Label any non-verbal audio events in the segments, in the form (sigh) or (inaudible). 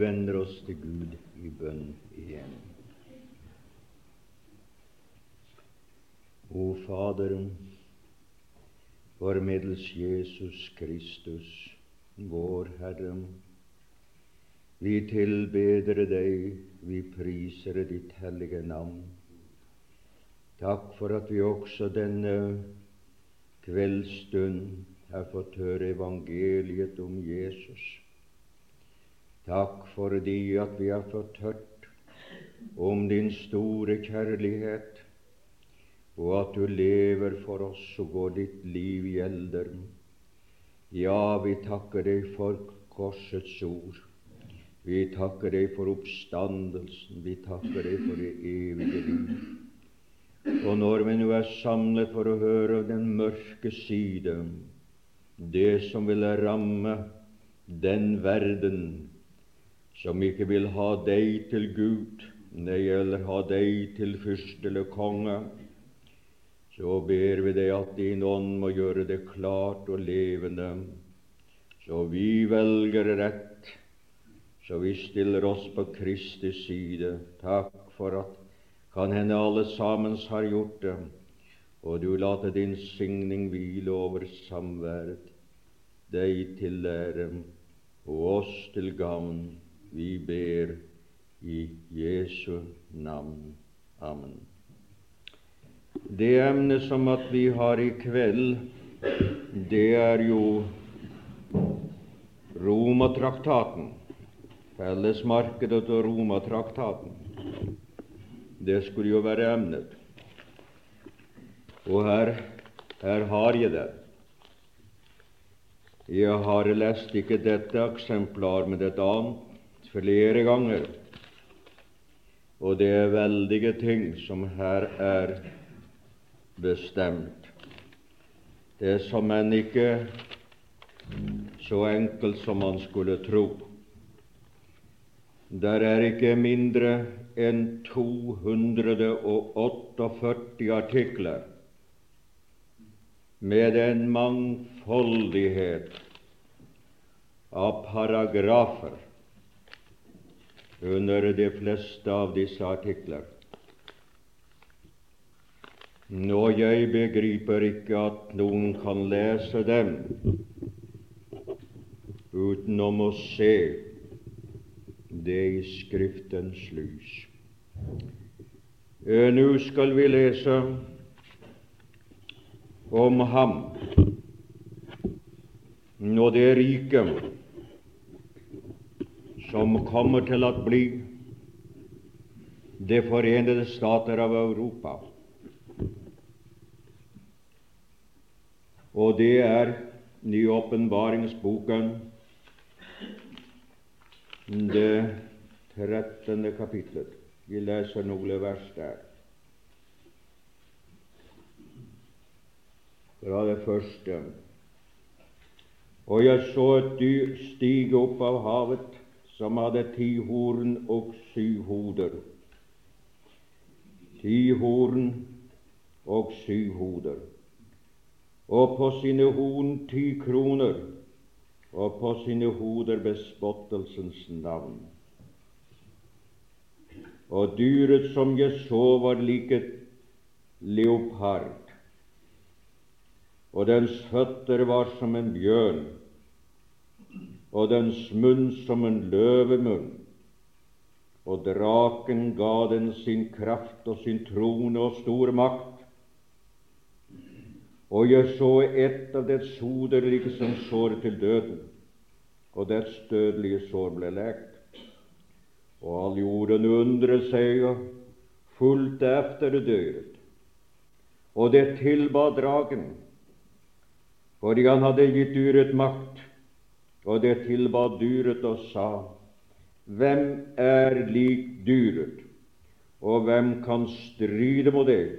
vender oss til Gud i bønn igjen. O Fader, formiddels Jesus Kristus, vår Herre. Vi tilbeder deg, vi priser ditt hellige navn. Takk for at vi også denne kveldsstund har fått høre evangeliet om Jesus. Takk fordi at vi har fått hørt om din store kjærlighet, og at du lever for oss og går ditt liv i elder. Ja, vi takker deg for korsets ord. Vi takker deg for oppstandelsen. Vi takker deg for det evige liv. Og når vi nå er samlet for å høre den mørke side, det som vil ramme den verden som ikke vil ha deg til Gud, nei, eller ha deg til fyrst eller konge, så ber vi deg at din ånd må gjøre det klart og levende, så vi velger rett, så vi stiller oss på Kristi side. Takk for at kan hende alle sammen har gjort det, og du later din signing hvile over samværet, deg til lære og oss til gavn. Vi ber i Jesu navn. Amen. Det emnet som at vi har i kveld, det er jo Romatraktaten. Fellesmarkedet og Romatraktaten. Det skulle jo være emnet. Og her, her har jeg det. Jeg har lest ikke dette eksemplar, men et annet flere ganger. Og det er veldige ting som her er bestemt. Det er som en ikke så enkelt som man skulle tro. Der er ikke mindre enn 248 artikler med en mangfoldighet av paragrafer under de fleste av disse artikler. Nå, jeg begriper ikke at noen kan lese dem utenom å se det i Skriftens lys. Eh, nå skal vi lese om ham og det riket som kommer til å bli Det forenede stater av Europa. Og det er Nyåpenbaringsboken, det trettende kapitlet. Vi leser noen vers der. Fra det første. Og jeg så et dyr stige opp av havet som hadde ti horn og syv hoder. Ti horn og syv hoder. Og på sine horn ti kroner, og på sine hoder bespottelsens navn. Og dyret som jeg så, var lik et leopard, og dens føtter var som en bjørn og dens munn som en løvemunn. Og draken ga den sin kraft og sin trone og stor makt. Og jeg så ett av dets hoder liksom såret til døden, og dets dødelige sår ble lekt. Og all jorden undret seg og fulgte efter dyret. Og det tilba dragen, fordi han hadde gitt dyret makt og det tilba dyret og sa:" Hvem er lik dyret, og hvem kan stride mot det?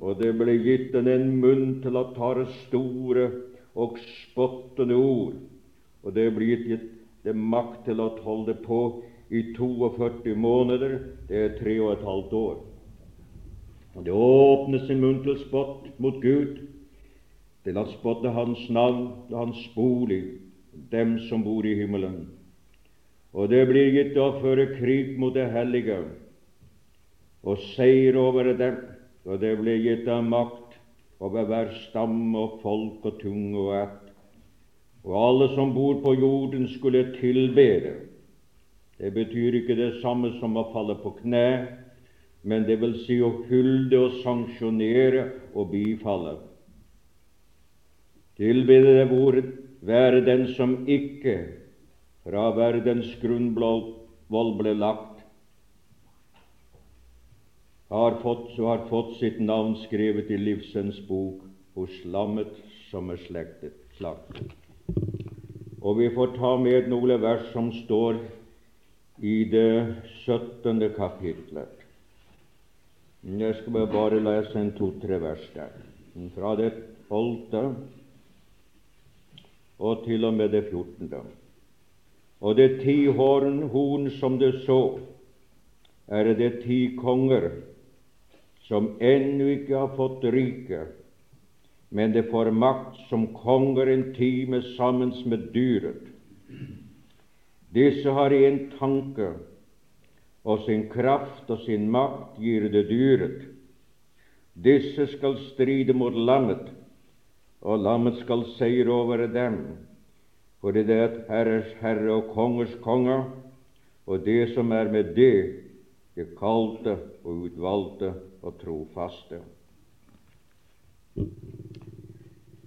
Og det ble gitt den en munn til å tale store og spottende ord, og det ble gitt det makt til å holde på i 42 måneder, det er tre og et halvt år. Og det åpnet sin munn til spott mot Gud, til å spotte Hans navn og Hans bolig, dem som bor i himmelen. Og det blir gitt å føre krig mot det hellige og seier over dem, og det blir gitt av makt over hver stamme og folk og tunge og ætt. Og alle som bor på jorden, skulle tilbede. Det betyr ikke det samme som å falle på kne, men det vil si å hylde og sanksjonere og bifalle. Tilbede det hvor være den som ikke fra verdens grunnvoll ble lagt, har fått, har fått sitt navn skrevet i livsens bok hos lammet som er slektet, slaktet. Og vi får ta med noen vers som står i det 17. kapitlet. Jeg skal bare lese en to-tre vers der, fra det 12. og til og med det 14. Og det ti horn, horn som du så, er det ti konger som ennå ikke har fått rike, men det får makt som konger en time sammen med dyret. Disse har en tanke, og sin kraft og sin makt gir det dyret. Disse skal stride mot lammet, og lammet skal seire over dem fordi det er Herres Herre og Kongers Konge, og det som er med det, det kalte og utvalgte og trofaste.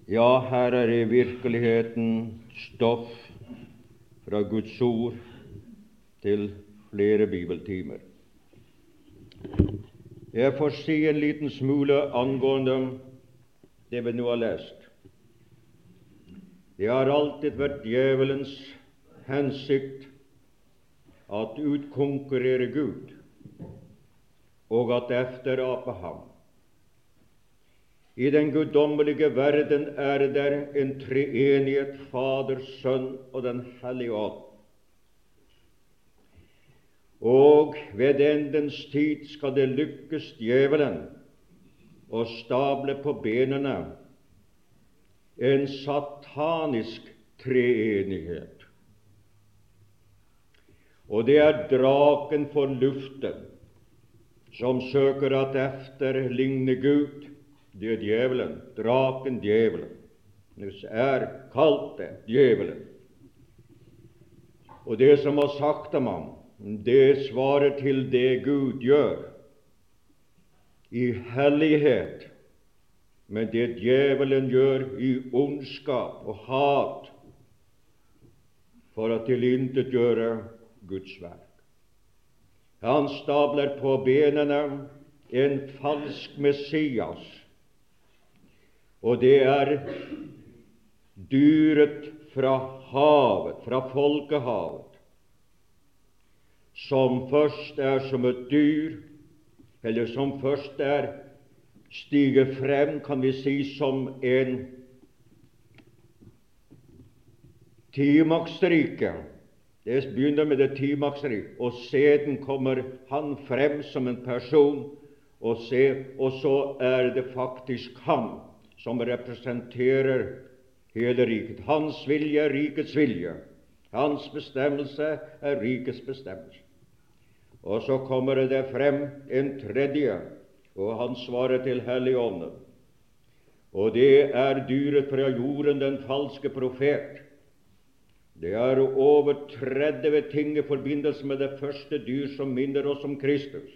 Ja, her er i virkeligheten stoff fra Guds ord til flere bibeltimer. Jeg får si en liten smule angående det vi nå har lest. Det har alltid vært djevelens hensikt at utkonkurrere Gud og at efterape ham. I den guddommelige verden er der en treenighet, Fader, Sønn og Den hellige ånd. Og ved endens tid skal det lykkes djevelen å stable på benene en satanisk treenighet. Og det er draken for luften som søker at efterligne Gud. Det er djevelen, draken, djevelen. Det er kalt det djevelen. Og det som var sagt om ham, det svarer til det Gud gjør i hellighet men det djevelen gjør i ondskap og hat for å tilintetgjøre Guds verk. Han stabler på benene en falsk Messias, og det er dyret fra havet, fra folkehavet, som først er som et dyr, eller som først er stige frem, kan vi si, som en timaksrike. Det begynner med det timaksrike, og siden kommer han frem som en person, og, se, og så er det faktisk han som representerer hele riket. Hans vilje er rikets vilje. Hans bestemmelse er rikets bestemmelse. Og så kommer det frem en tredje og han svarer til Helligånden. Og det er dyret fra jorden, den falske profet. Det er over 30 ting i forbindelse med det første dyr som minner oss om Kristus.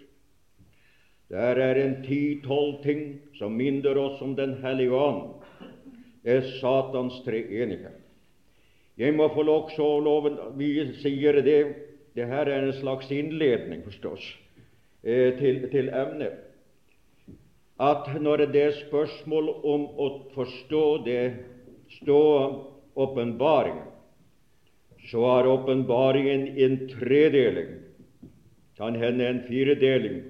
Der er en ti-tolv ting som minner oss om Den hellige ånd. Det er Satans treenighet. Jeg må få lov så loven, Vi sier det det her er en slags innledning, forstås, eh, til, til emnet at når det er spørsmål om å forstå det stå åpenbaringen, så har åpenbaringen en tredeling, kan hende en firedeling.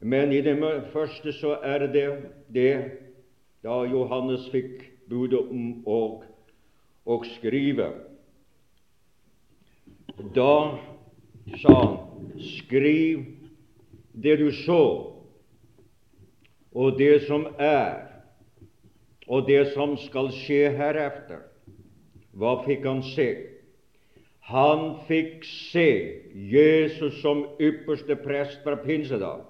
Men i det første så er det det da Johannes fikk budet om å, å skrive. Da sa han, skriv det du så og det som er, og det som skal skje heretter. Hva fikk han se? han fikk se Jesus som ypperste prest fra pinsedag.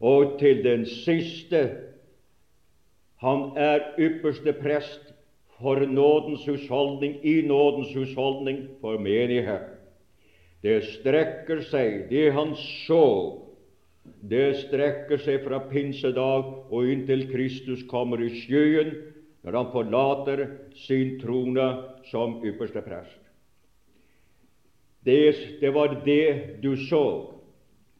Og til den siste han er ypperste prest for nådens husholdning, i nådens husholdning for menighet. Det strekker seg, det han så, det strekker seg fra pinsedag og inntil Kristus kommer i skyen, når han forlater sin trone som ypperste prest. Det, det var det du så,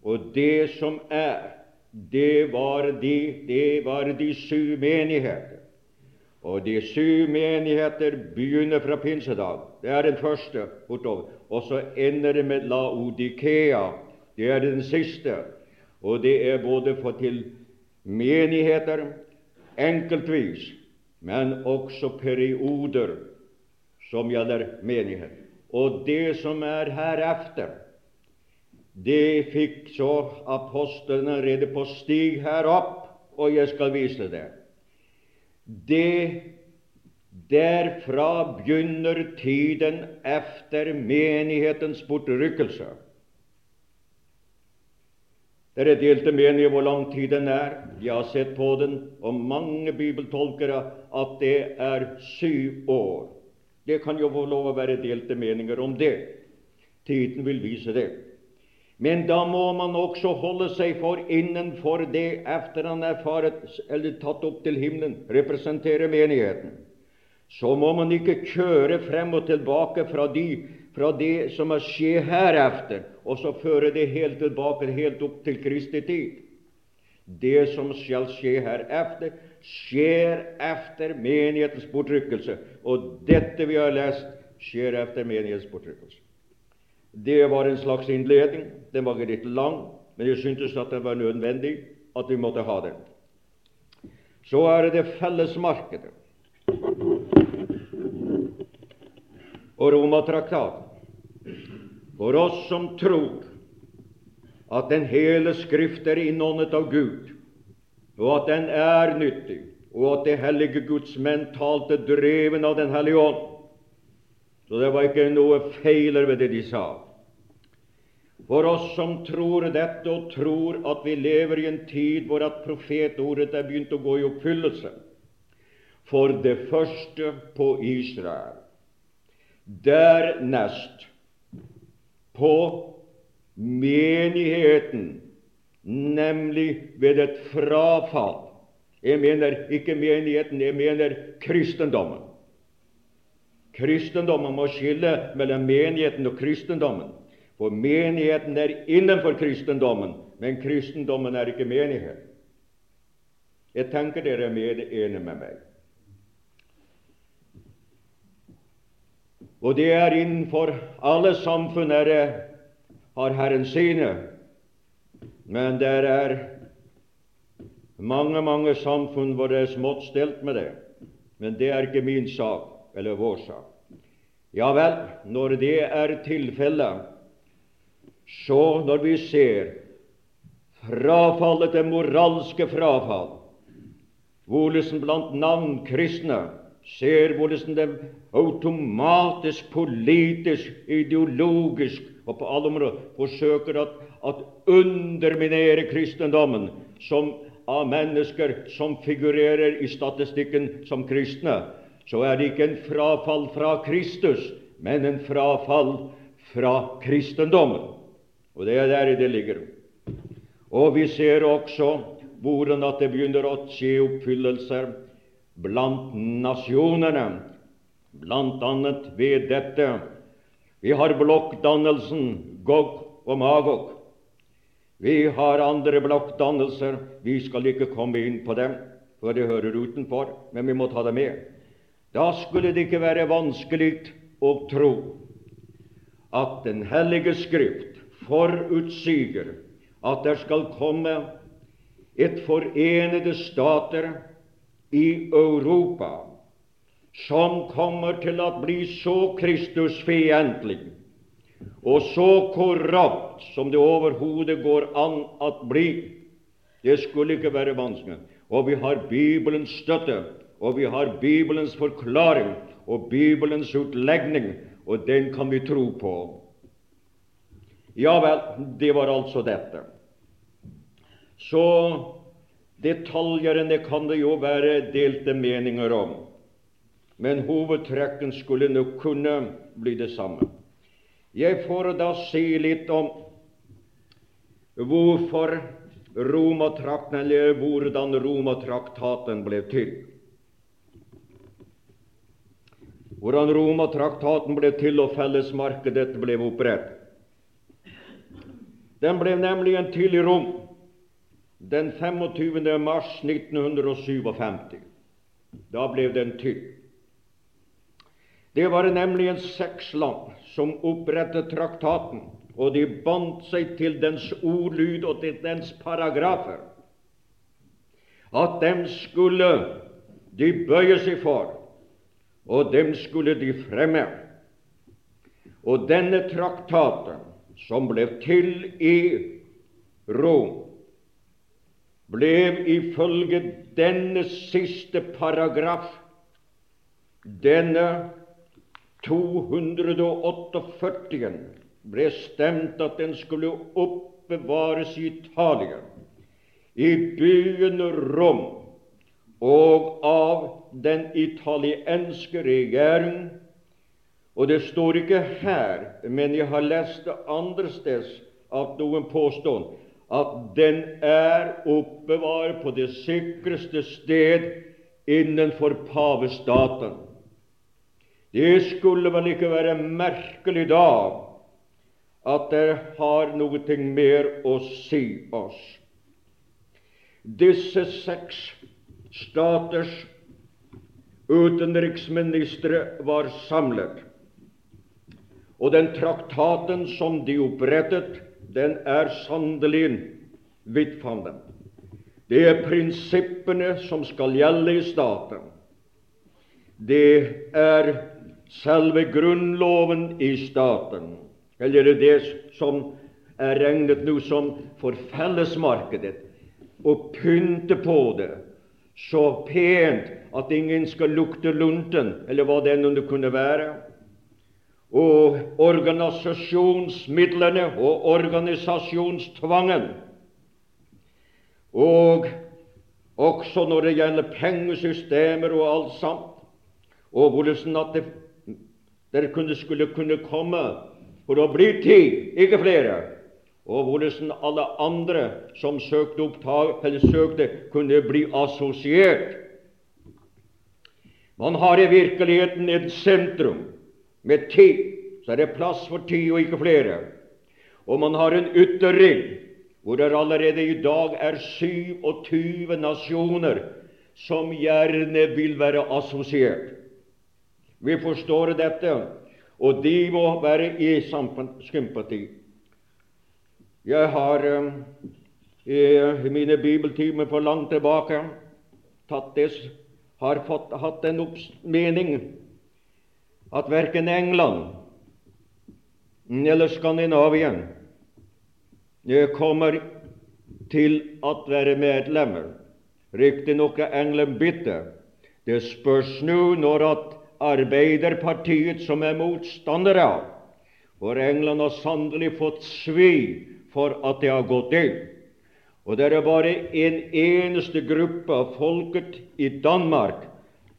og det som er, det var de, det var de syv menigheter. Og de syv menigheter begynner fra pinsedag. Det er den første bortover. Og så ender det med Laodikea. Det er den siste. Og det er både for til menigheter enkeltvis, men også perioder som gjelder menighet. Og det som er heretter, det fikk så apostlene rede på. Stig her opp, og jeg skal vise det det Derfra begynner tiden efter menighetens bortrykkelse. Det er delte meninger hvor lang tid den er. Jeg har sett på den, og mange bibeltolkere at det er syv år. Det kan jo få lov å være delte meninger om det. Tiden vil vise det. Men da må man også holde seg for innenfor det efter han er faret, eller tatt opp til himmelen, representere menigheten. Så må man ikke kjøre frem og tilbake fra, de, fra det som er skje herefter, og så føre det helt tilbake, helt opp til Kristi tid. Det som skal skje herefter, skjer efter menighetens bortrykkelse. Og dette vi har lest, skjer efter menighetens bortrykkelse. Det var en slags innledning. Den var litt lang, men jeg syntes at den var nødvendig at vi måtte ha den. Så er det fellesmarkedet og Romatraktaten. For oss som tror at den hele Skrift er innåndet av Gud, og at den er nyttig, og at det hellige Guds menn talte dreven av Den hellige ånd. Så det var ikke noe feiler ved det de sa. For oss som tror dette, og tror at vi lever i en tid hvor at profetordet er begynt å gå i oppfyllelse For det første på Israel, dernest på menigheten, nemlig ved et frafall. Jeg mener ikke menigheten, jeg mener kristendommen. Kristendommen må skille mellom menigheten og kristendommen. For menigheten er innenfor kristendommen, men kristendommen er ikke menighet. Jeg tenker dere er enige med meg. Og det er innenfor alle samfunn er det, har Herren sine, men det er mange, mange samfunn hvor det er smått stelt med det. Men det er ikke min sak, eller vår sak. Ja vel, når det er tilfellet, så når vi ser frafallet, det moralske frafall, hvordan blant navnkristne ser hvordan det automatisk, politisk, ideologisk og på alle områder forsøker at, at underminere kristendommen som av mennesker som figurerer i statistikken som kristne, så er det ikke en frafall fra Kristus, men en frafall fra kristendommen. Og det er der det ligger. Og vi ser også hvordan at det begynner å skje oppfyllelser blant nasjonene, annet ved dette. Vi har blokkdannelsen Gog og Magog. Vi har andre blokkdannelser. Vi skal ikke komme inn på dem, for det hører utenfor, men vi må ta det med. Da skulle det ikke være vanskelig å tro at Den hellige Skrift forutsiger at det skal komme et forenede stater i Europa som kommer til å bli så Kristusfiendtlig og så korrupt som det overhodet går an å bli. Det skulle ikke være vanskelig. Og vi har Bibelens støtte, og vi har Bibelens forklaring og Bibelens utlegning og den kan vi tro på. Ja vel, det var altså dette. Så detaljene kan det jo være delte meninger om, men hovedtrekken skulle nok kunne bli det samme. Jeg får da si litt om hvorfor Romatrakten, eller hvordan Romatraktaten ble til. Hvordan Romatraktaten ble til og fellesmarkedet ble opprettet. Den ble nemlig til i Rom den 25. mars 1957. Da ble den til. Det var nemlig en seks land som opprettet traktaten, og de bandt seg til dens ordlyd og til dens paragrafer. At dem skulle de bøye seg for, og dem skulle de fremme. Og denne traktaten som ble til i Rom, ble ifølge denne siste paragraf, denne 248, ble stemt at den skulle oppbevares i Italia, i byen Rom, og av den italienske regjering og det står ikke her, men jeg har lest det andre steds at noen påstår at den er oppbevaret på det sikreste sted innenfor pavestaten. Det skulle vel ikke være merkelig da at det har noe mer å si oss. Disse seks staters utenriksministre var samlet. Og den traktaten som de opprettet, den er sannelig vidtfavnende. Det er prinsippene som skal gjelde i staten. Det er selve grunnloven i staten, eller det som er regnet nå som for fellesmarkedet, og pynte på det så pent at ingen skal lukte lunten, eller hva det enn kunne være. Og organisasjonsmidlene og organisasjonstvangen. Og også når det gjelder pengesystemer og alt sammen, og hvordan at det, det kunne, skulle kunne komme for å bli ti, ikke flere, og hvordan alle andre som søkte opptak, eller søkte, kunne bli assosiert. Man har i virkeligheten et sentrum med ti, så er det plass for ti og ikke flere. Og man har en ytterring hvor det allerede i dag er 27 nasjoner som gjerne vil være assosiert. Vi forstår dette, og de må være i sympati. Jeg har um, i mine bibeltimer for langt tilbake tatt det, har fått, hatt en mening at verken England eller Skandinavien kommer til å være medlemmer. Riktignok er England bitte. Det spørs nå når at Arbeiderpartiet, som er motstander av For England har sannelig fått svi for at det har gått inn. Og det er bare en eneste gruppe av folket i Danmark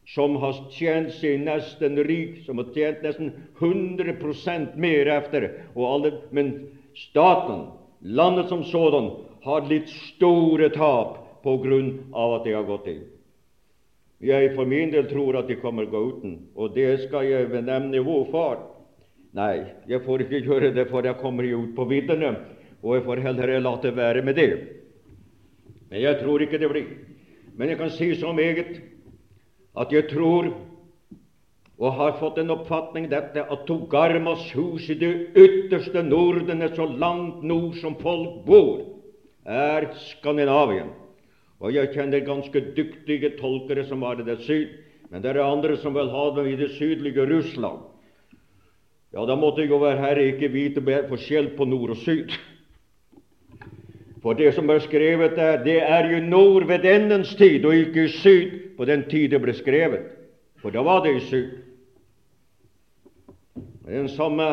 som har tjent seg nesten rik, som har tjent nesten 100% mer efter. Alle, men staten, landet som sådan, har litt store tap på grunn av at det har gått inn. Jeg for min del tror at de kommer gå uten, og det skal jeg nevne hvorfor. Nei, jeg får ikke gjøre det, for jeg kommer jo ut på viddene, og jeg får heller la det være med det. Men jeg tror ikke det blir. Men jeg kan si så meget at jeg tror og har fått en oppfatning dette at Togarmas hus i det ytterste Norden så langt nord som folk bor, er Skandinavien. Og jeg kjenner ganske dyktige tolkere som har det der syd, men det er andre som vil ha det i det sydlige Russland. Ja, da måtte jo være herre ikke vite forskjell på nord og syd. For det som er skrevet der, det er jo nord ved endens tid, og ikke i syd på den tid det ble skrevet, for da var det i syd. Den samme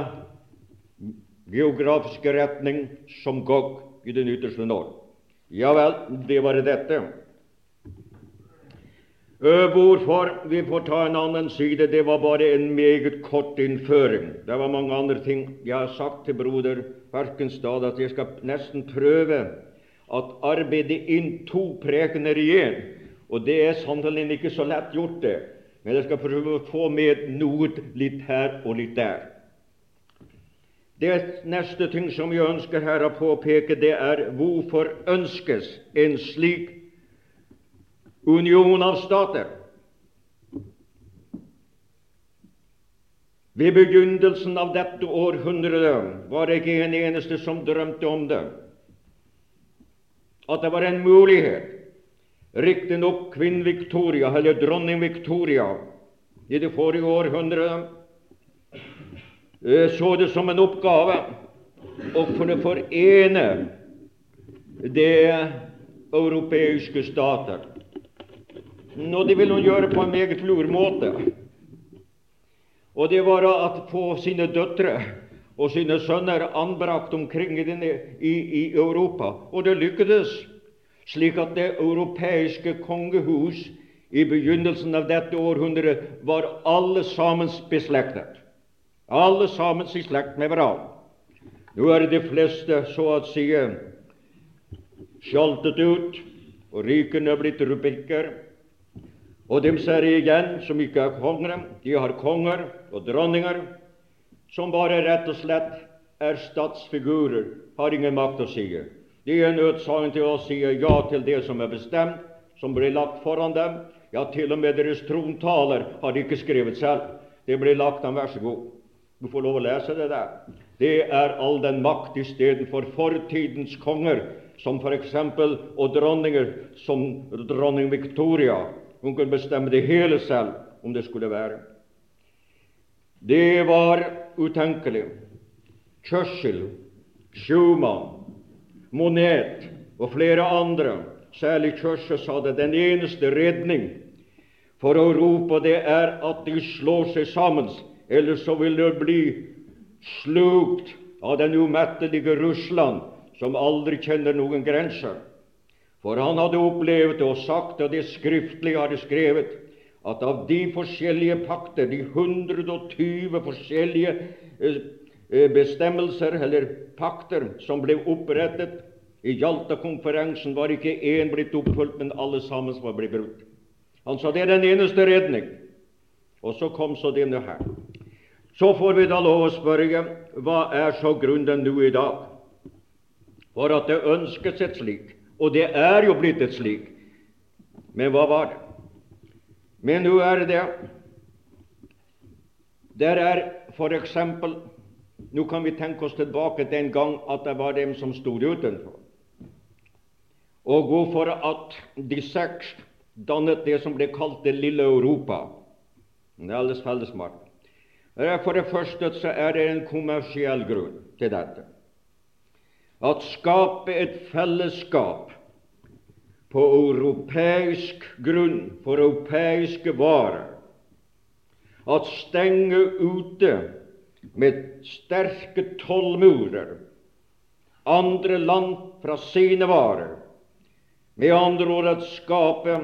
geografiske retning som Gog i den ytterste nord. Ja vel, det var dette. Hvorfor? Vi får ta en annen side. Det var bare en meget kort innføring. Det var mange andre ting jeg har sagt til broder Harkenstad at jeg skal nesten prøve at arbeide inn to prekener igjen. Og det er sannelig ikke så lett gjort, det. Men jeg skal prøve å få med noe litt her og litt der. Det neste ting som jeg ønsker her å påpeke, det er hvorfor ønskes en slik union av stater? Ved begynnelsen av dette århundret var det ikke en eneste som drømte om det, at det var en mulighet. Riktignok kvinn Victoria, eller dronning Victoria, i det forrige århundret så det som en oppgave å kunne forene det europeiske stater. Og det ville hun gjøre på en meget lur måte. Og det var å få sine døtre og sine sønner anbrakt omkring i, i Europa. Og det lykkedes, slik at det europeiske kongehus i begynnelsen av dette århundret var alle sammen beslektet. Alle sammen i slekt med hverandre. Nå er de fleste så å si skjaltet ut, og rikene er blitt rubrikker. Og dem ser jeg igjen som ikke er konger. De har konger og dronninger som bare rett og slett er statsfigurer, har ingen makt å si. De er nødsaget til å si ja til det som er bestemt, som blir lagt foran dem. Ja, til og med deres trontaler har de ikke skrevet selv. Det blir lagt dem, vær så god. Du får lov å lese det der. Det er all den makt istedenfor fortidens konger, som f.eks. og dronninger som dronning Victoria. Hun kunne bestemme det hele selv, om det skulle være. Det var utenkelig. Churchill, Schumann, Monet og flere andre, særlig Churchill, sa det den eneste redning for Europa det er at de slår seg sammen, ellers så vil det bli slukt av den umettelige Russland, som aldri kjenner noen grenser. For han hadde opplevd og sagt, og det skriftlig hadde skrevet, at av de forskjellige pakter, de 120 forskjellige eh, eh, bestemmelser eller pakter som ble opprettet i Jalta-konferansen, var ikke én blitt oppfylt, men alle sammen var blitt brutt. Han sa det er den eneste redning. Og så kom så denne her. Så får vi da lov å spørre hva er så grunnen nå i dag for at det ønskes et slik? Og det er jo blitt et slik. Men hva var det? Men nå er det Der er f.eks. Nå kan vi tenke oss tilbake den gang at det var dem som stod utenfor. Og hvorfor at de seks dannet det som ble kalt det lille Europa. Det er alles fellesmark. For det første så er det en kommersiell grunn til dette. At skape et fellesskap på europeisk grunn for europeiske varer. At stenge ute med sterke tollmurer andre land fra sine varer. Med andre ord at skape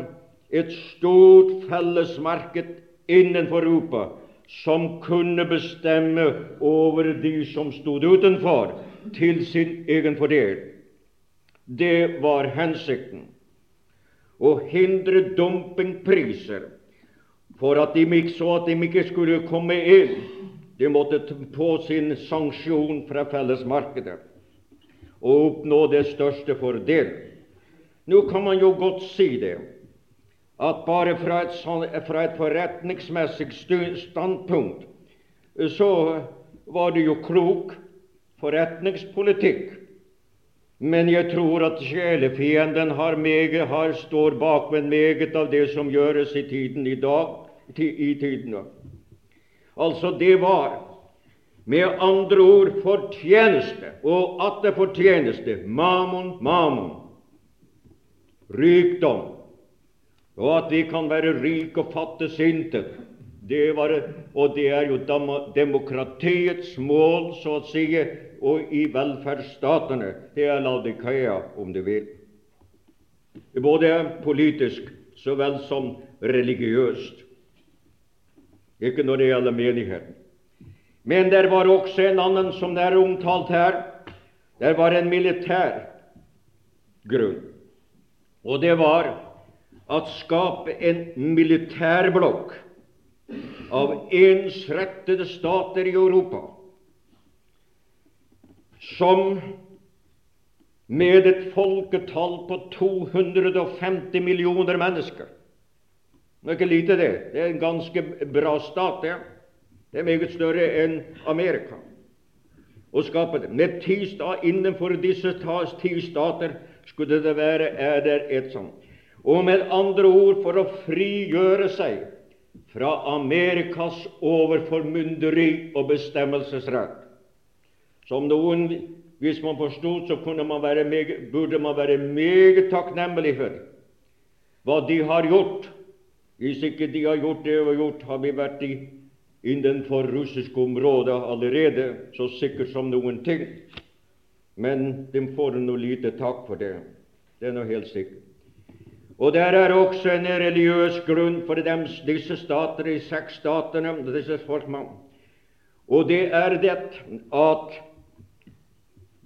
et stort fellesmarked innenfor Europa som kunne bestemme over de som stod utenfor, til sin egen fordel. Det var hensikten å hindre dumpingpriser for at de, ikke, så at de ikke skulle komme inn. De måtte få sin sanksjon fra fellesmarkedet og oppnå det største fordel. Nå kan man jo godt si det, at bare fra et, fra et forretningsmessig standpunkt så var det jo klok forretningspolitikk men jeg tror at sjelefienden har meget, har, står bakved meget av det som gjøres i tiden i dag. I tiden. Altså, det var med andre ord fortjeneste, og atter fortjeneste. Mammon, mammon. Rikdom. Og at vi kan være rike og fattes intet. Det var, og det er jo demokratiets mål, så å si, og i velferdsstatene. Det er Laudikea, om du vil. Både politisk så vel som religiøst. Ikke når det gjelder menigheten. Men der var også en annen som det er omtalt her. Der var en militær grunn. Og det var at skape en militærblokk av ensrettede stater i Europa som med et folketall på 250 millioner mennesker Det er ikke lite, det. Det er en ganske bra stat, det. Det er meget større enn Amerika. Å skape det. Med ti Innenfor disse ti stater skulle det være er det et sånt. Og med andre ord for å frigjøre seg fra Amerikas overformynderi og bestemmelsesrett. Som noen hvis man forstod, så man meget, burde man være meget takknemlig for hva de har gjort. Hvis ikke de har gjort det og gjort, har vi vært i, innenfor russisk område allerede, så sikkert som noen ting. Men de får noe lite takk for det. Det er noe helt sikkert. Og der er også en religiøs grunn for dem, disse stater, de seks statene, disse folkene. Og det er det at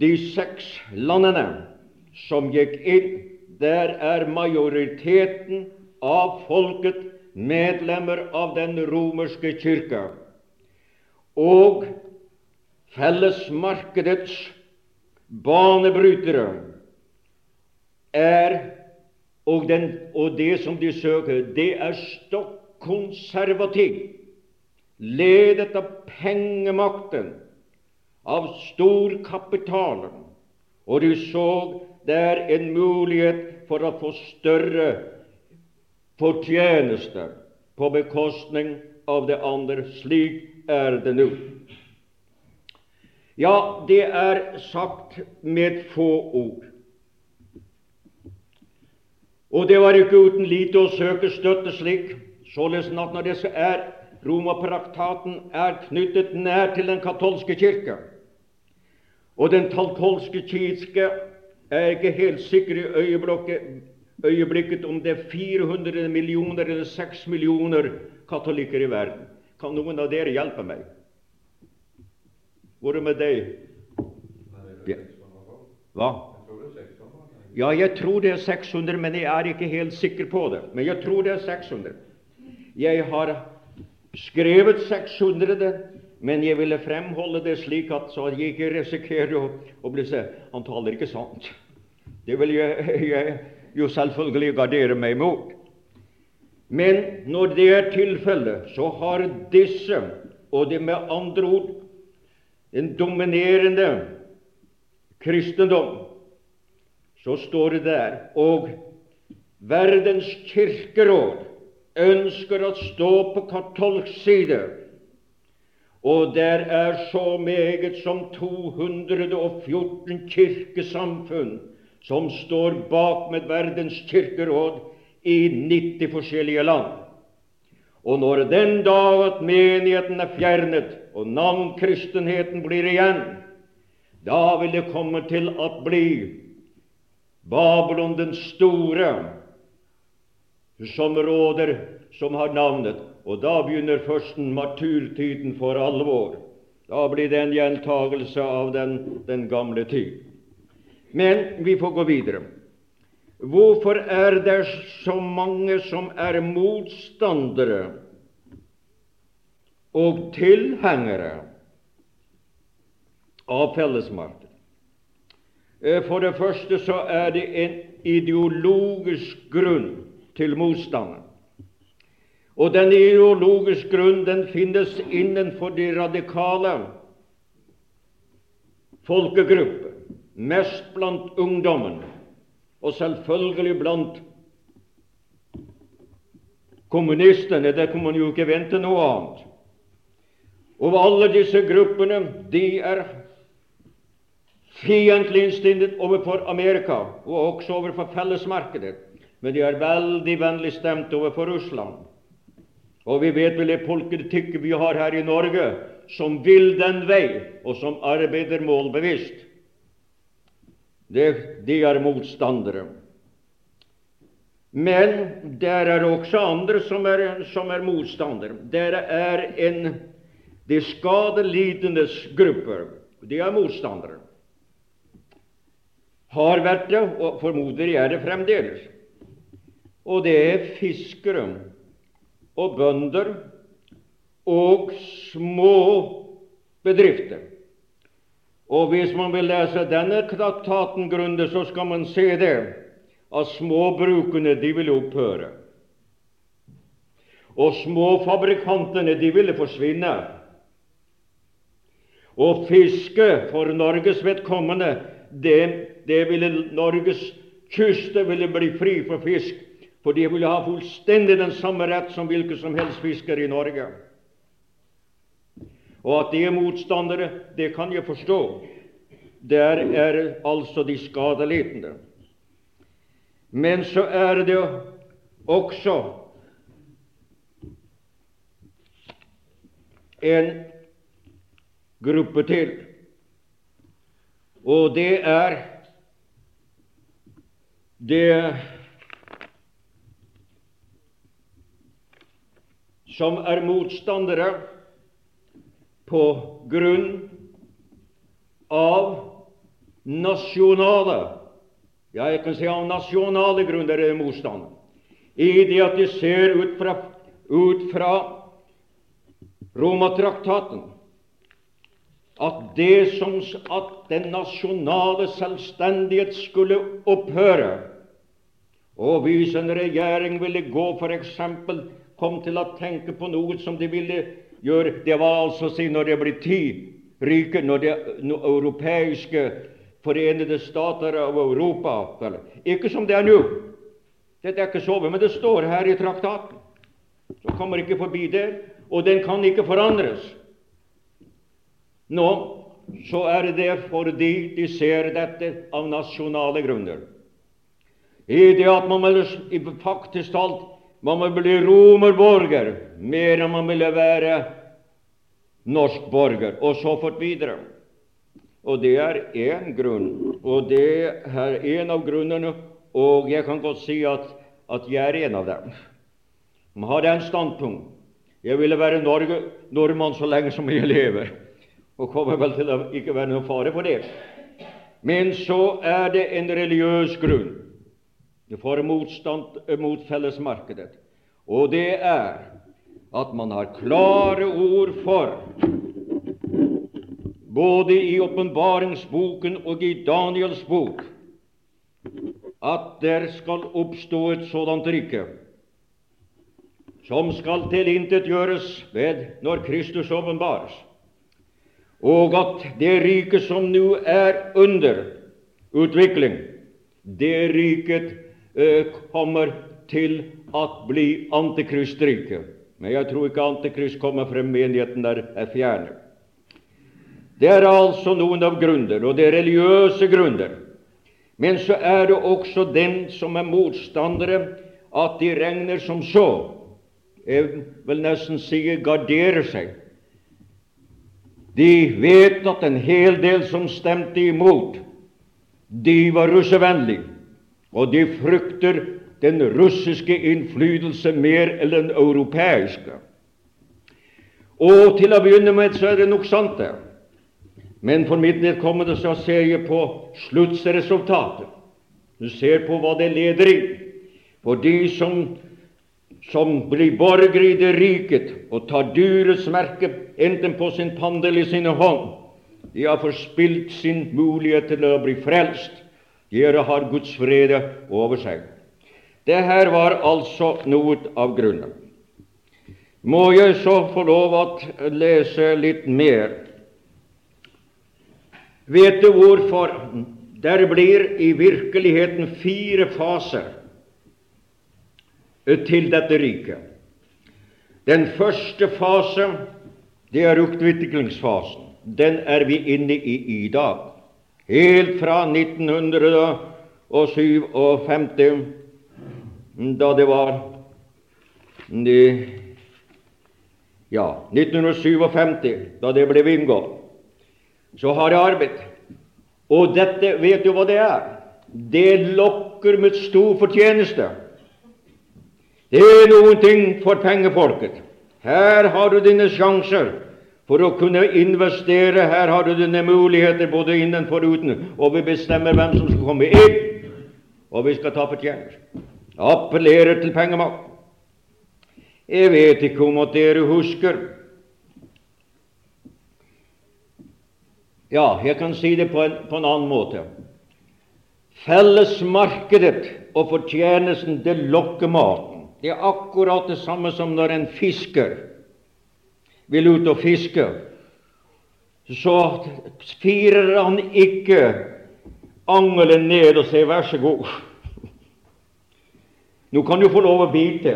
de seks landene som gikk inn, der er majoriteten av folket medlemmer av den romerske kirka. Og fellesmarkedets banebrytere er og, den, og det som de søker, det er stokk konservativ, ledet av pengemakten av storkapitalen, og de så der en mulighet for å få større fortjenester på bekostning av det andre. Slik er det nå. Ja, det er sagt med få ord. Og det var ikke uten lite å søke støtte slik, således at når det er Romapraktaten er knyttet nær til den katolske kirke, og den talkolske kirke er ikke helt sikker i øyeblikket, øyeblikket om det er 400 millioner eller 6 millioner katolikker i verden. Kan noen av dere hjelpe meg? Hvor er med deg? Ja. Hva? Ja, jeg tror det er 600, men jeg er ikke helt sikker på det. Men jeg tror det er 600. Jeg har skrevet 600, men jeg ville fremholde det slik at så jeg ikke risikerer å, å bli sett. Han taler ikke sant. Det vil jeg, (laughs) jeg jo selvfølgelig gardere meg mot. Men når det er tilfellet, så har disse, og det med andre ord en dominerende kristendom, så står det der Og verdens kirkeråd ønsker å stå på katolsk side og der er så meget som 214 kirkesamfunn som står bak med Verdens kirkeråd i 90 forskjellige land. Og når den dag at menigheten er fjernet, og navnkristenheten blir igjen, da vil det komme til å bli Babylon den store som råder, som har navnet og da begynner førsten martyrtiden for alvor. Da blir det en gjentagelse av den, den gamle tid. Men vi får gå videre. Hvorfor er det så mange som er motstandere og tilhengere av fellesmarked? Eh, for det første så er det en ideologisk grunn til motstanden. Og den ideologiske grunnen den finnes innenfor de radikale folkegrupper, mest blant ungdommen, og selvfølgelig blant kommunistene. Det kan man jo ikke vente noe annet. Og alle disse gruppene de er fiendtlig innstilt overfor Amerika og også overfor fellesmarkedet, men de er veldig vennlig stemt overfor Russland Og vi vet vel det politikk vi har her i Norge, som vil den vei, og som arbeider målbevisst. Det, de er motstandere. Men der er også andre som er, som er motstandere. Der er en de skadelidendes grupper. De er motstandere. Har vært det, og formoder jeg er det fremdeles. Og det er fiskere og bønder og små bedrifter. Og hvis man vil lese denne traktaten grundig, så skal man se det at småbrukene de ville opphøre. Og småfabrikantene de ville forsvinne. Og fiske for Norges vedkommende, det, det ville Norges kyster ville bli fri for fisk, for de ville ha fullstendig den samme rett som hvilke som helst fisker i Norge. Og at de er motstandere, det kan jeg forstå. Der er altså de skadelidende. Men så er det også en gruppe til, og det er det som er motstandere på grunn av nasjonale ja, jeg kan si av nasjonale grunner er motstand. I det at de ser ut fra, ut fra Romatraktaten at det som at den nasjonale selvstendighet skulle opphøre. Og hvis en regjering ville gå f.eks. kom til å tenke på noe som de ville gjøre Det var altså å si når det blir ti rike, når det europeiske Forenede stater av Europa. Ikke som det er nå. Dette er ikke sovet, men det står her i traktaten. Så kommer ikke forbi det, og den kan ikke forandres. Nå så er det fordi de ser dette av nasjonale grunner. I det at man vil faktisk talt man må bli romerborger mer enn man ville være norsk borger, og så fort videre. Og det er én grunn, og det er en av grunnene, og jeg kan godt si at, at jeg er en av dem. Man har den standpunkt. Jeg ville være Norge, nordmann så lenge som jeg lever, og kommer vel til å ikke være noen fare for det. Men så er det en religiøs grunn. For motstand mot fellesmarkedet, og det er at man har klare ord for både i åpenbaringsboken og i Daniels bok, at der skal oppstå et sådant rike som skal tilintetgjøres ved når Kristus åpenbares, og at det riket som nå er under utvikling, det riket eh, kommer til å bli antikristriket. Men jeg tror ikke Antikrist kommer frem menigheten der er fjerne. Det er altså noen av grunner, og det er religiøse grunner. Men så er det også den som er motstandere, at de regner som så. Jeg vil nesten si garderer seg. De vet at en hel del som stemte imot, de var russevennlige, og de frykter den russiske innflytelse mer enn den europeiske. Og til å begynne med så er det nok sant, det. Men for mitt vedkommende så ser jeg på sluttresultatet. Du ser på hva det leder i. For de som, som blir borger i det riket og tar dyrets merke enten på sin panne eller i sine hånd, de har forspilt sin mulighet til å bli frelst. Dere har Guds frede over seg. Det her var altså noe av grunnen. Må jeg så få lov å lese litt mer Vet du hvorfor? Der blir i virkeligheten fire faser til dette riket. Den første fase, det er utviklingsfasen. Den er vi inne i i dag. Helt fra 1957, da det var ja, 1957, da det ble inngått, så har jeg arbeidet. Og dette, vet du hva det er? Det lokker med stor fortjeneste. Det er noen ting for pengefolket. Her har du dine sjanser for å kunne investere. Her har du dine muligheter både innenfor og uten. Og vi bestemmer hvem som skal komme inn, og vi skal ta fortjeneste. Appellerer til pengemakt. Jeg vet ikke om at dere husker Ja, jeg kan si det på en, på en annen måte. Fellesmarkedet og fortjenesten, det lokker maten. Det er akkurat det samme som når en fisker vil ut og fiske. Så firer han ikke angelen ned og sier 'vær så god'. Nå kan du få lov å bite.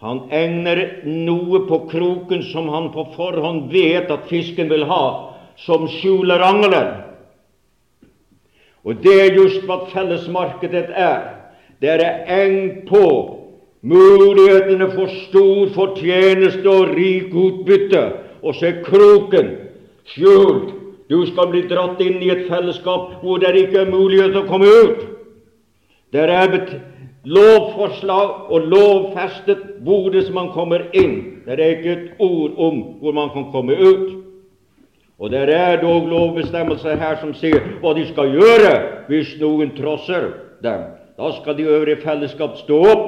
Han egner noe på kroken som han på forhånd vet at fisken vil ha, som skjuler angelen. Og det er just hva fellesmarkedet er. Det er eng på mulighetene for stor fortjeneste og rik utbytte. Og så er kroken skjult. Du skal bli dratt inn i et fellesskap hvor det ikke er mulighet til å komme ut. Det er lovforslag og lovfestet hvordan man kommer inn. Det er ikke et ord om hvor man kan komme ut. Og det er dog lovbestemmelser her som sier hva de skal gjøre hvis noen trosser dem. Da skal de øvrige fellesskap stå opp.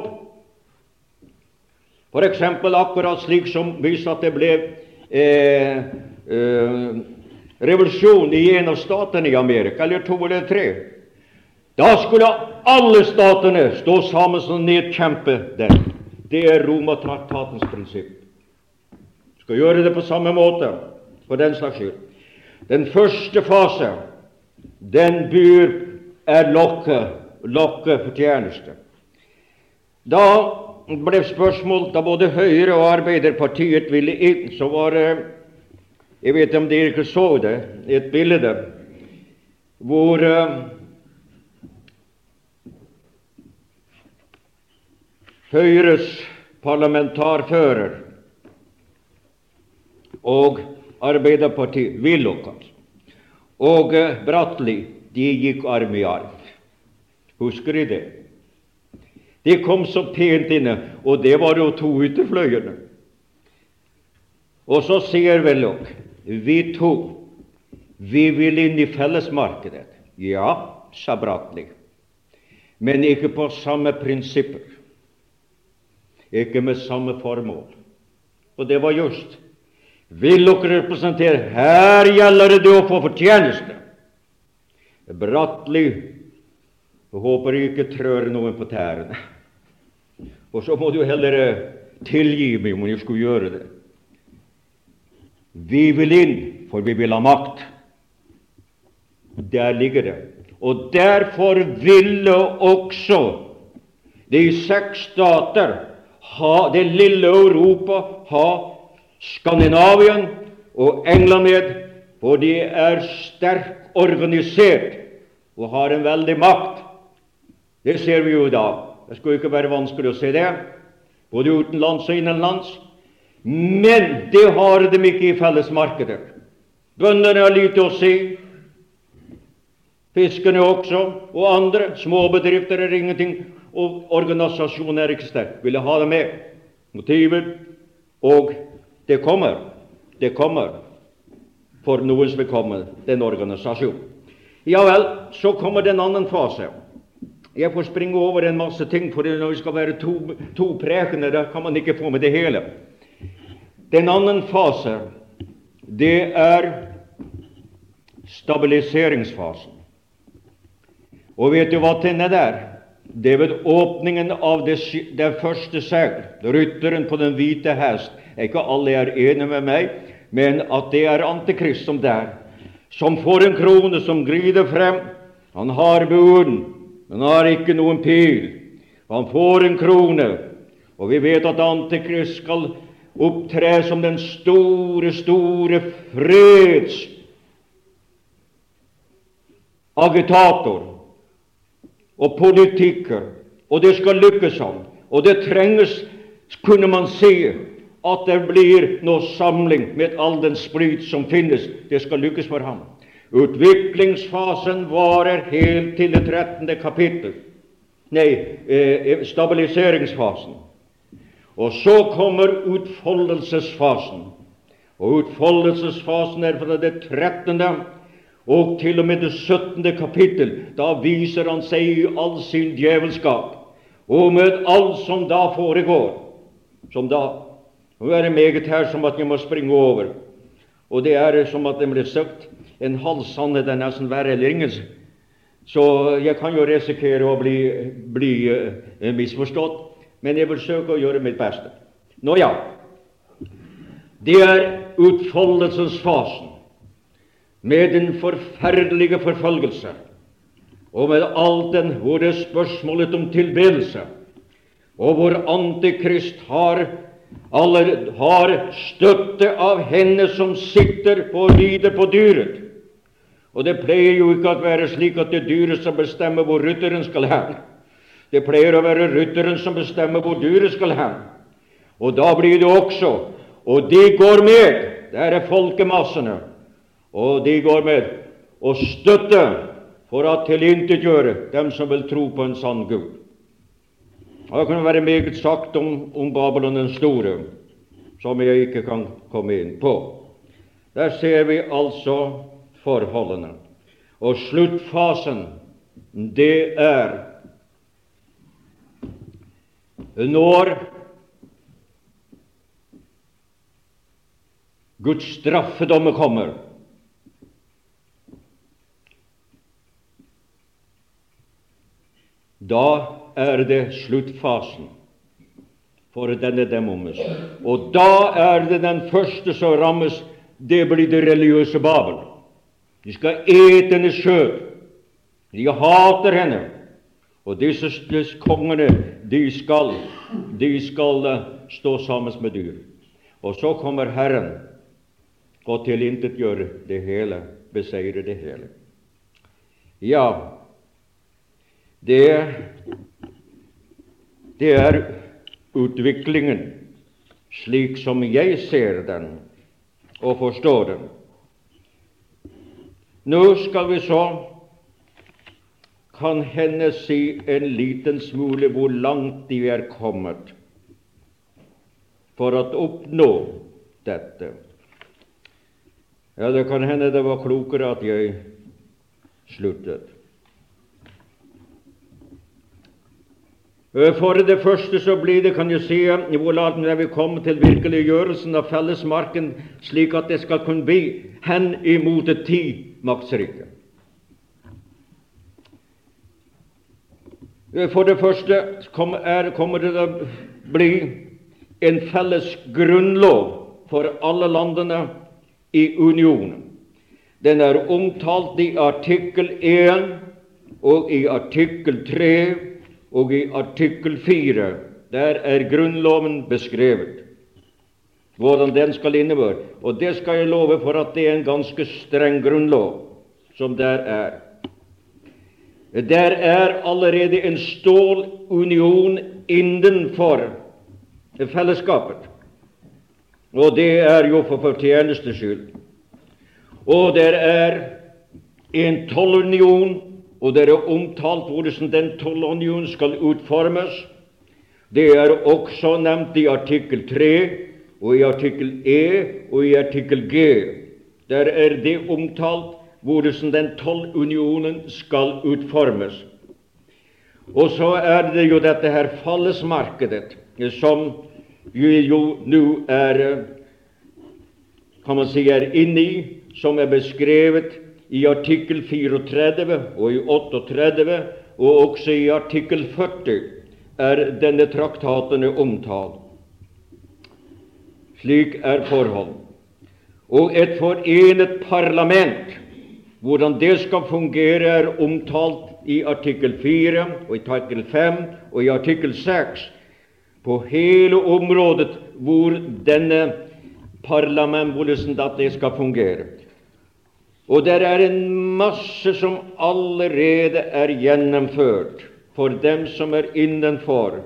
Eksempel akkurat slik som hvis at det ble eh, eh, revolusjon i en av statene i Amerika, eller to eller tre. Da skulle alle statene stå sammen og nedkjempe den. Det er Romatraktatens prinsipp. Skal gjøre det på samme måte for den slags skyld. Den første fase, den byr er lokket, lokket for tjeneste. Da ble spørsmål da både Høyre og Arbeiderpartiet ville inn, så var det Jeg vet om dere ikke så det, et bilde hvor uh, Høyres parlamentarfører og Arbeiderpartiet, Willoch og eh, de gikk arm i arm. Husker dere det? De kom så pent inne, og det var jo to ytterfløyene. Og så sier Willoch, vi to, vi vil inn i fellesmarkedet. Ja, sa Bratli, men ikke på samme prinsipper, ikke med samme formål. Og det var just vil dere representere Her gjelder det å få fortjeneste. Brattelig håper jeg ikke trør noen på tærne. Og så må du heller eh, tilgi meg om jeg skulle gjøre det. Vi vil inn, for vi vil ha makt. Der ligger det. Og derfor ville også de seks stater, ha, det lille Europa, ha Skandinavien og England med, for de er sterkt organisert og har en veldig makt. Det ser vi jo i dag. Det skulle ikke være vanskelig å se det, både utenlands og innenlands. Men det har de ikke i fellesmarkedet. Bøndene har lite å si. Fiskerne også, og andre. Småbedrifter er ingenting. Og organisasjonen er ikke sterk. Ville ha det med. Motivet og det kommer. Det kommer for noens vedkommende, den organisasjonen. Ja vel, så kommer det en annen fase. Jeg får springe over en masse ting, for når det skal være to, to prekener, da kan man ikke få med det hele. Den annen fase, det er stabiliseringsfasen. Og vet du hva den er der? Det er ved åpningen av det, det første segl, rytteren på den hvite hest, ikke alle er enige med meg, men at det er Antikrist som der, som får en krone som grider frem. Han har buen, men har ikke noen pil. Han får en krone, og vi vet at Antikrist skal opptre som den store, store freds agitator og politiker, og det skal lykkes ham. Og det trenges, kunne man si, at det blir noe samling med all den sprit som finnes. Det skal lykkes for ham. Utviklingsfasen varer helt til det 13. kapittel. Nei, eh, stabiliseringsfasen. Og så kommer utfoldelsesfasen. Og utfoldelsesfasen er fra det 13. og til og med det 17. kapittel. Da viser han seg i all sin djevelskap, og med alt som da foregår. Som da Nå er det meget her som at jeg må springe over. Og det er som at det ble sagt en halv sannhet er nesten verre eller ingen. Så jeg kan jo risikere å bli, bli uh, misforstått, men jeg vil søke å gjøre mitt beste. Nå ja, det er utfoldelsesfasen med den forferdelige forfølgelse og med alt den hvor det er spørsmålet om tilbedelse, og hvor Antikrist har, aller, har støtte av henne som sitter på lider på dyret. Og det pleier jo ikke å være slik at det er dyret som bestemmer hvor rytteren skal hen. Det pleier å være rytteren som bestemmer hvor dyret skal hen. Og da blir det også Og de går med. Der er folkemassene. Og de går med og støtter for å tilintetgjøre dem som vil tro på en sann Gud. Det kunne være meget sagt om, om Babylon den store, som jeg ikke kan komme inn på. Der ser vi altså forholdene. Og sluttfasen, det er når Guds straffedomme kommer. Da er det sluttfasen for denne demomus. Og da er det den første som rammes. Det blir det religiøse Babel. De skal ete henne skjøt. De hater henne. Og disse, kongene, de skal, de skal uh, stå sammen med dyr. Og så kommer Herren og tilintetgjør det hele, beseirer det hele. Ja, det, det er utviklingen slik som jeg ser den og forstår den. Nå skal vi så kan hende si en liten smule hvor langt de er kommet for å oppnå dette. Ja, det kan hende det var klokere at jeg sluttet. For det første så blir det, kan du si, når vi kommer til virkeliggjørelsen av fellesmarken, slik at det skal kunne bli hen imot et timaktsrike. For det første kommer det til å bli en felles grunnlov for alle landene i unionen. Den er omtalt i artikkel 1 og i artikkel 3 og i artikkel 4 der er Grunnloven beskrevet, hvordan den skal innebære. Og det skal jeg love for at det er en ganske streng grunnlov som der er. Der er allerede en stålunion innenfor fellesskapet. Og det er jo for fortjenestes skyld. Og der er en tollunion og det er omtalt hvordan den tollunionen skal utformes. Det er også nevnt i artikkel 3 og i artikkel E og i artikkel G. Der er det omtalt hvordan den tollunionen skal utformes. Og så er det jo dette her fallesmarkedet som vi jo nå er kan man si er inne i, som er beskrevet i artikkel 34 og i 38 og også i artikkel 40 er denne traktaten omtalt. Slik er forhold. Og et forenet parlament, hvordan det skal fungere, er omtalt i artikkel 4 og i artikkel 5 og i artikkel 6 på hele området hvor denne parlament, hvordan det skal fungere. Og det er en masse som allerede er gjennomført for dem som er innenfor,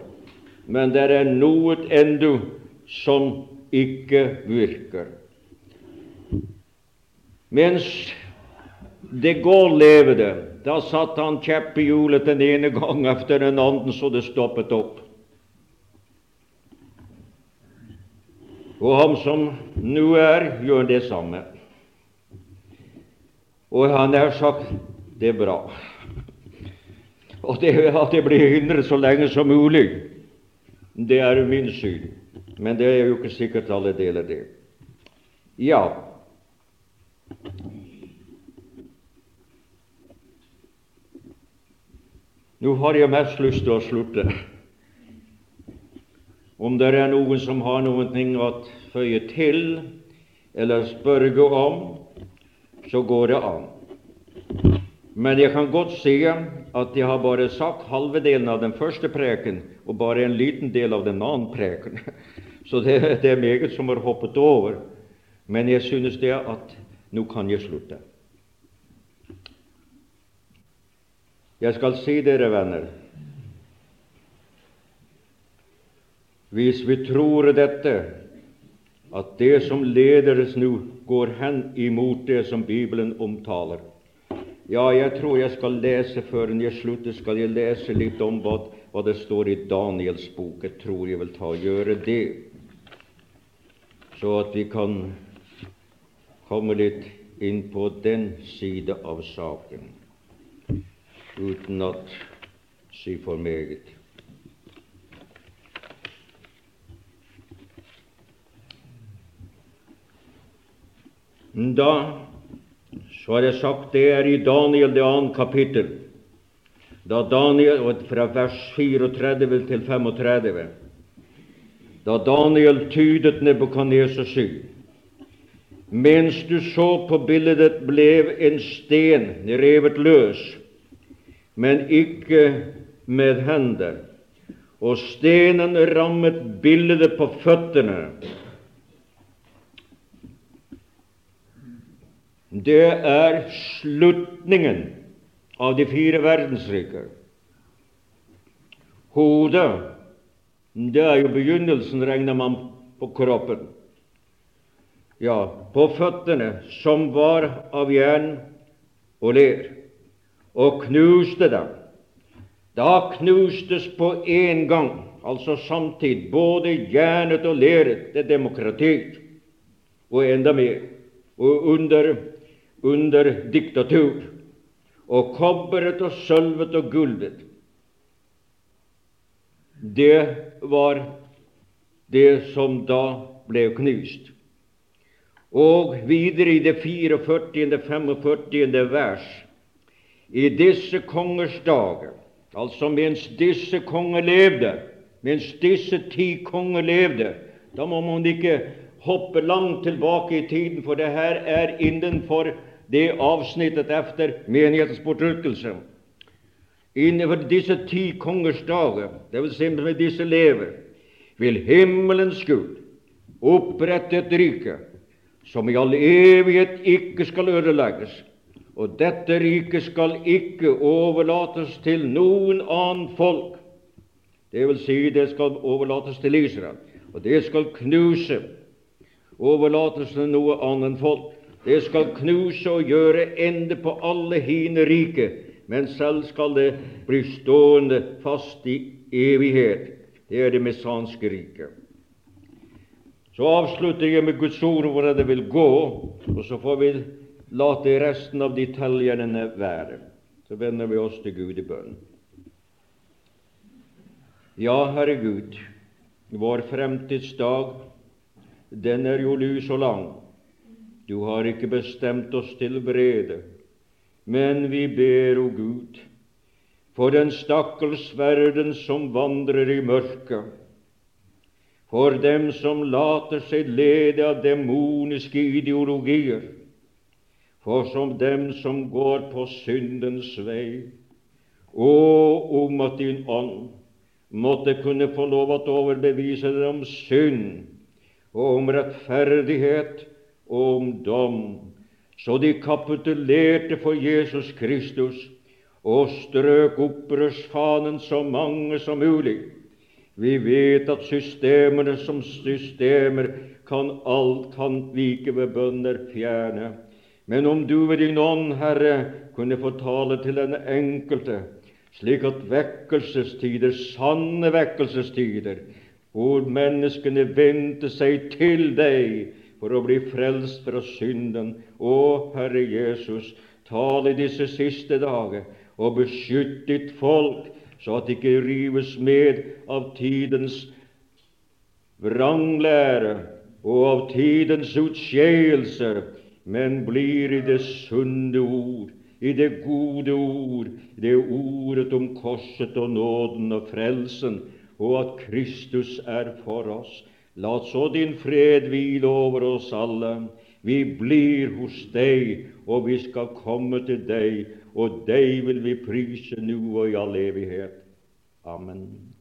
men det er noe ennå som ikke virker. Mens de Gaulle levde, da satte han kjepp i hjulet den ene gang etter den andre så det stoppet opp. Og han som nå er, gjør det samme. Og jeg har nær sagt det er bra. Og det at det blir hindret så lenge som mulig, det er min syn. Men det er jo ikke sikkert alle deler det. Ja, Nå har jeg mest lyst til å slutte. Om det er noen som har ting å føye til eller spørre om, så går det an. Men jeg kan godt si at jeg har bare sagt halve delen av den første preken og bare en liten del av den andre preken. (laughs) Så det, det er meget som har hoppet over. Men jeg synes det at nå kan jeg slutte. Jeg skal si dere, venner, hvis vi tror dette, at det som leder oss nå, går hen imot det som Bibelen omtaler Ja, jeg tror jeg skal lese før jeg slutter, skal jeg lese litt om hva, hva det står i Daniels bok. Jeg tror jeg vil ta og gjøre det, så at vi kan komme litt inn på den side av saken uten å si for meget. Da så har jeg sagt det er i Daniel det andre kapittel, da Daniel, fra vers 34 til 35, da Daniel tydet Nebukadnesers syn. Mens du så på bildet, ble en sten revet løs men ikke med hender. Og stenen rammet bildet på føttene. Det er slutningen av de fire verdensriker. Hodet, det er jo begynnelsen, regner man på kroppen. Ja, på føttene, som var av jern og ler og knuste dem. Da knustes på en gang, altså samtidig, både jernet og leret, det demokratiet, og enda mer, og under, under diktatur, og kobberet og sølvet og gullet. Det var det som da ble knust. Og videre i det 44. 45. vers i disse kongers dager, altså mens disse konger levde, mens disse ti konger levde Da må man ikke hoppe langt tilbake i tiden, for det her er innenfor det avsnittet efter menighetens bortrykkelse. Innenfor disse ti kongers dager, dvs. Si med disse lever, vil himmelens Gud opprette et rike som i all evighet ikke skal ødelegges, og dette riket skal ikke overlates til noen annen folk. Det vil si, det skal overlates til Israel, og det skal knuse. Overlates til noe annet folk. Det skal knuse og gjøre ende på alle hine rike, men selv skal det bli stående fast i evighet. Det er det mesanske riket. Så avslutter jeg med Guds ord hvordan det vil gå, og så får vi La resten av de tellerne være. Så vender vi oss til Gud i bønn. Ja, Herre Gud, vår fremtidsdag, den er jo lys og lang. Du har ikke bestemt oss til vrede, men vi ber, o Gud, for den stakkars verden som vandrer i mørket, for dem som later seg lede av demoniske ideologier, for som dem som går på syndens vei. Å, om at din ånd måtte kunne få lov å overbevise dem om synd og om rettferdighet om dom, så de kapitulerte for Jesus Kristus og strøk opprørsfanen så mange som mulig. Vi vet at systemene som systemer kan alt kan vike ved bønner fjerne. Men om du ved din ånd, Herre, kunne få tale til den enkelte, slik at vekkelsestider, sanne vekkelsestider, hvor menneskene vendte seg til deg for å bli frelst fra synden. Å, Herre Jesus, tal i disse siste dager og beskytt ditt folk, så at det ikke rives med av tidens vranglære og av tidens utskeielser, men blir i det sunne ord, i det gode ord, det ordet om korset og nåden og frelsen, og at Kristus er for oss. La så din fred hvile over oss alle. Vi blir hos deg, og vi skal komme til deg, og deg vil vi prise nå og i all evighet. Amen.